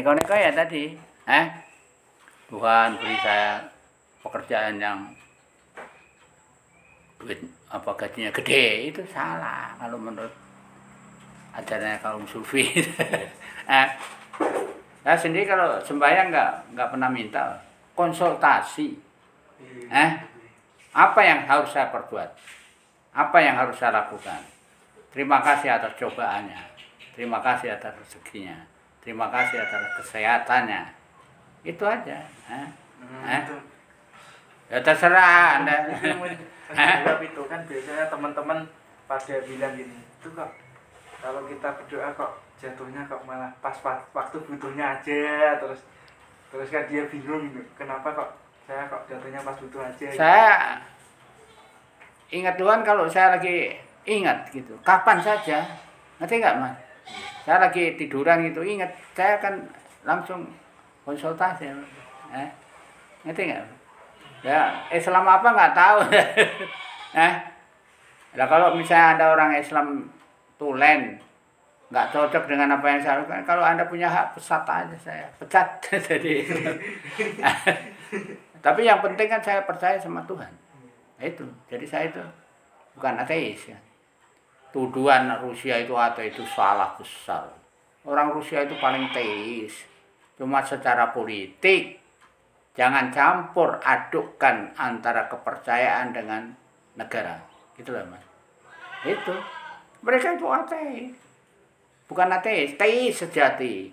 neko-neko ya tadi. Eh? Tuhan beri saya pekerjaan yang duit apa gajinya gede. Itu salah kalau menurut ajarannya kaum sufi. Eh, saya sendiri kalau sembahyang nggak nggak pernah minta konsultasi. Eh? Apa yang harus saya perbuat? Apa yang harus saya lakukan? Terima kasih atas cobaannya. Terima kasih atas rezekinya terima kasih atas kesehatannya itu aja? Hmm, itu. ya terserah anda Sebab itu kan biasanya teman-teman pada bilang gini, itu kok kalau kita berdoa kok jatuhnya kok malah pas pa- waktu butuhnya aja terus terus kan dia bingung gitu. kenapa kok saya kok jatuhnya pas butuh aja gitu. saya ingat Tuhan kalau saya lagi ingat gitu kapan saja ngerti nggak mas saya lagi tiduran gitu ingat saya kan langsung konsultasi. Eh ngerti nggak? Ya Islam apa nggak tahu. Eh lah kalau misalnya ada orang Islam tulen nggak cocok dengan apa yang saya lakukan kalau anda punya hak pesat aja saya pecat. Jadi tapi yang penting kan saya percaya sama Tuhan. Nah, itu jadi saya itu bukan ateis ya tuduhan Rusia itu atau itu salah besar. Orang Rusia itu paling teis. Cuma secara politik jangan campur adukkan antara kepercayaan dengan negara. Loh mas. Itu. Mereka itu ateis. Bukan ateis teis sejati.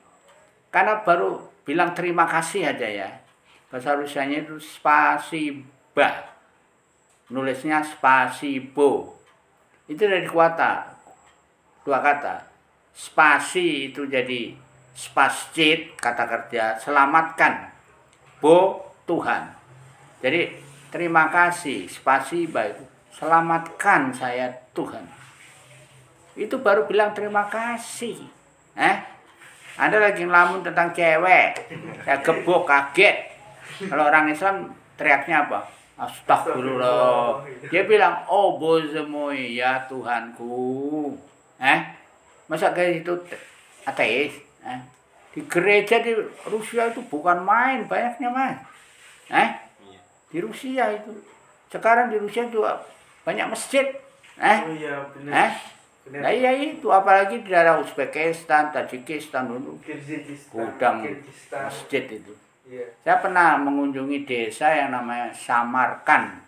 Karena baru bilang terima kasih aja ya. Bahasa Rusianya itu spasiba. Nulisnya spasibo itu dari kuata. Dua kata. Spasi itu jadi spascit kata kerja selamatkan bo Tuhan. Jadi terima kasih spasiba itu selamatkan saya Tuhan. Itu baru bilang terima kasih. Eh? Anda lagi ngelamun tentang cewek. Saya gebuk kaget. Kalau orang Islam teriaknya apa Astagfirullah. Dia bilang, oh bozemoy ya Tuhanku. Eh, masa kayak itu ateis? Eh, di gereja di Rusia itu bukan main banyaknya mas. Eh, di Rusia itu. Sekarang di Rusia juga banyak masjid. Eh, oh iya benar eh, benar nah iya itu apalagi di daerah Uzbekistan, Tajikistan dulu gudang masjid itu. Iya Saya pernah mengunjungi desa yang namanya Samarkan.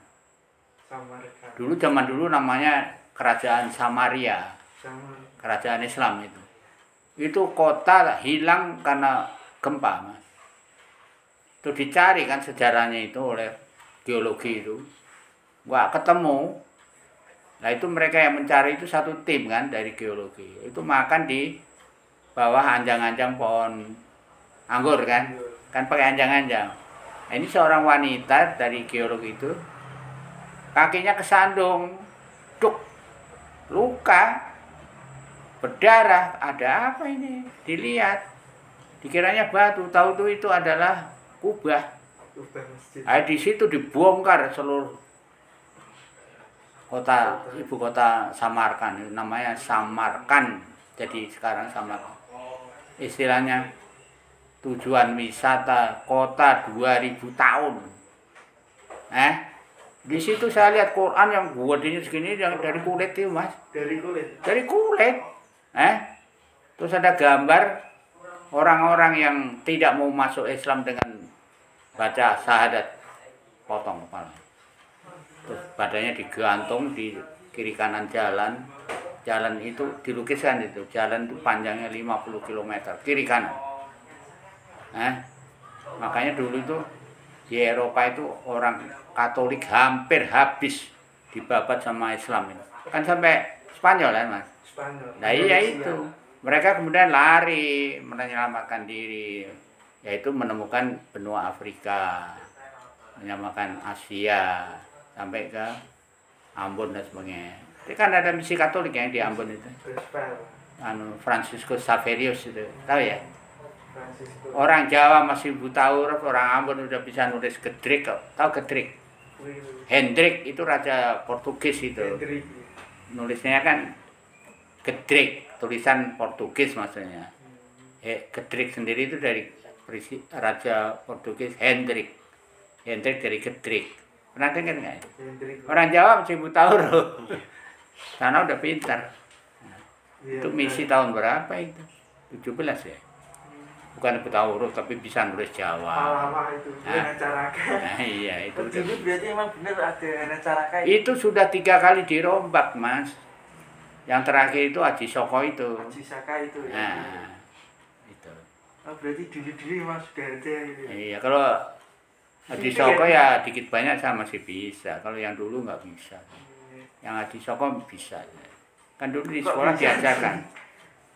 Samarkand Dulu zaman dulu namanya Kerajaan Samaria, sama Kerajaan Islam itu. Itu kota hilang karena gempa, Mas. Itu dicari kan sejarahnya itu oleh geologi itu. Nggak ketemu. Nah itu mereka yang mencari itu satu tim kan dari geologi. Itu makan di bawah anjang-anjang pohon anggur kan kan pakai anjang-anjang. Nah, ini seorang wanita dari geologi itu kakinya kesandung, duk, luka, berdarah, ada apa ini? Dilihat, dikiranya batu, tahu tuh itu adalah kubah. Nah, di situ dibongkar seluruh kota ibu kota Samarkan, namanya Samarkan. Jadi sekarang Samarkan. Istilahnya tujuan wisata kota 2000 tahun. Eh, di situ saya lihat Quran yang gedenya segini yang dari kulit itu, Mas. dari kulit Dari kulit. Eh? Terus ada gambar orang-orang yang tidak mau masuk Islam dengan baca syahadat potong kepala. Terus badannya digantung di kiri kanan jalan. Jalan itu dilukiskan itu. Jalan itu panjangnya 50 km kiri kanan. Eh? Makanya dulu itu di Eropa itu orang Katolik hampir habis dibabat sama Islam itu. Kan sampai Spanyol kan, Mas? Spanyol Nah iya itu. Mereka kemudian lari menyelamatkan diri, yaitu menemukan benua Afrika, menyelamatkan Asia, sampai ke Ambon dan sebagainya. Itu kan ada misi Katolik yang di Ambon itu. Anu Franciscus Saverius itu, tahu ya? Orang Jawa masih buta huruf, orang Ambon udah bisa nulis gedrik kok. Tahu gedrik? Hendrik itu raja Portugis itu. Hendrik Nulisnya kan gedrik, tulisan Portugis maksudnya. eh, Gedrik sendiri itu dari Raja Portugis Hendrik. Hendrik dari Gedrik. Pernah dengar nggak? Hendrik. Orang Jawa mesti Tauro. Sana udah pintar. Iya, Itu misi tahun berapa itu? 17 ya? Bukan Tauro tapi bisa nulis Jawa. Lama itu, caraka. Nah, iya itu. Dulu berarti emang bener ada dengan caraka Itu sudah tiga kali dirombak mas. Yang terakhir itu Haji Soko itu. Haji Saka itu ya. Nah, itu. Oh, berarti dulu-dulu emang sudah ada gitu. Iya kalau Haji Soko ya dikit banyak saya masih bisa. Kalau yang dulu nggak bisa. Yang Haji Soko bisa. Kan dulu di sekolah diajarkan.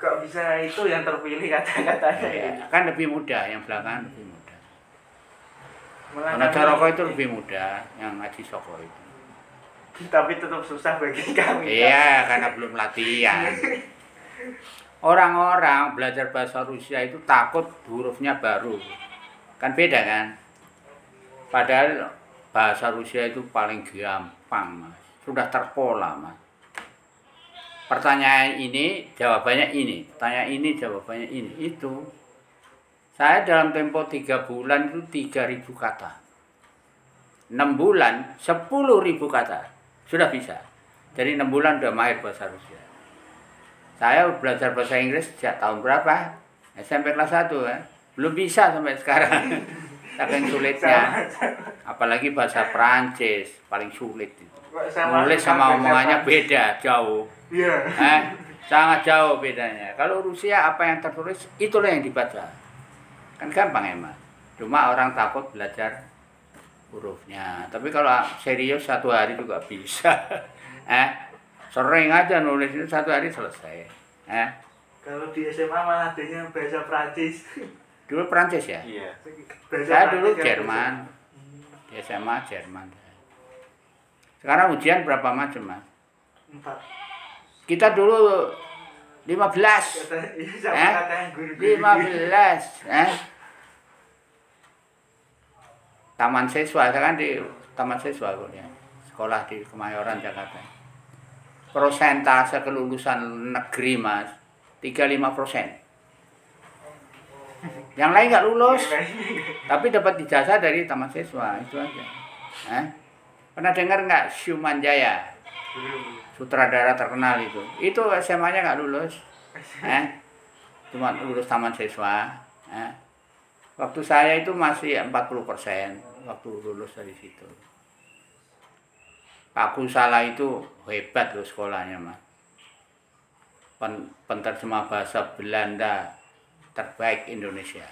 Kok bisa itu yang terpilih kata-katanya Iya, gitu. kan lebih mudah yang belakangan lebih mudah. Malah Karena Jaroko itu lebih mudah yang Haji Soko itu. tapi tetap susah bagi kami. Iya, karena belum latihan. Orang-orang belajar bahasa Rusia itu takut hurufnya baru. Kan beda kan? Padahal bahasa Rusia itu paling gampang, Mas. Sudah terpola, Mas. Pertanyaan ini, jawabannya ini. Pertanyaan ini, jawabannya ini. Itu. Saya dalam tempo 3 bulan itu 3000 kata. 6 bulan 10.000 kata. Sudah bisa. Jadi 6 bulan udah mahir bahasa Rusia. Saya belajar bahasa Inggris sejak tahun berapa? SMP kelas 1 ya. Belum bisa sampai sekarang. Saking sulitnya. Apalagi bahasa Prancis paling sulit itu. Sama- Nulis sama omongannya beda, jauh. Iya. Eh, sangat jauh bedanya. Kalau Rusia apa yang tertulis itulah yang dibaca. Kan gampang emang. Cuma orang takut belajar hurufnya. Tapi kalau serius satu hari juga bisa. eh, sering aja nulis itu satu hari selesai. Eh, Kalau di SMA malah adanya bahasa Prancis. dulu Prancis ya. Iya. Bahasa Saya dulu Prancis Jerman. Di SMA Jerman. Sekarang ujian berapa macam, Mas? Empat. Kita dulu 15. Kata, iya sama Eh? kata guru-guru. 15 eh Taman Siswa saya kan di Taman Siswa kuliah sekolah di Kemayoran Jakarta persentase kelulusan negeri mas 35 persen yang lain nggak lulus tapi dapat ijazah dari Taman Siswa itu aja eh? Pernah dengar nggak Syuman Jaya sutradara terkenal itu. Itu SMA-nya nggak lulus? Eh? Cuma lulus taman siswa eh. waktu saya itu masih 40 persen waktu lulus dari situ. Pak Kusala itu hebat loh sekolahnya mas. Pen, penterjemah bahasa Belanda terbaik Indonesia.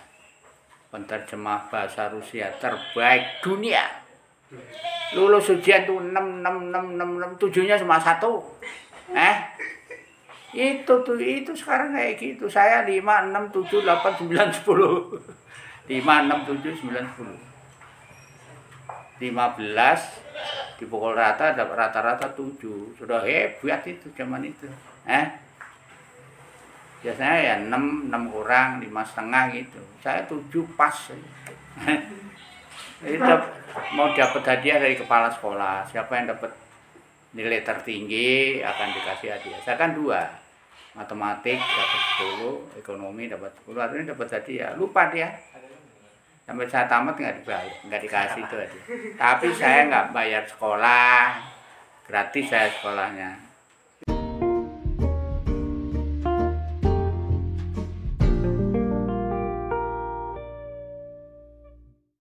Penterjemah bahasa Rusia terbaik dunia lulus ujian tuh 6 6 6 6 6 tujuhnya cuma satu. Eh? Itu tuh itu sekarang kayak gitu. Saya 5 6 7 8 9 10 5 6 7 9 10 15 dipukul rata dapat rata-rata 7 sudah hebat itu zaman itu. Eh? Biasanya ya 6 6 kurang 5 setengah gitu. Saya 7 pas dap- mau dapat hadiah dari kepala sekolah. Siapa yang dapat nilai tertinggi akan dikasih hadiah. Saya kan dua. Matematik dapat 10 ekonomi dapat 10 artinya dapat hadiah. Lupa dia. Sampai saya tamat nggak dibayar nggak dikasih itu hadiah. Tapi saya nggak bayar sekolah. Gratis saya sekolahnya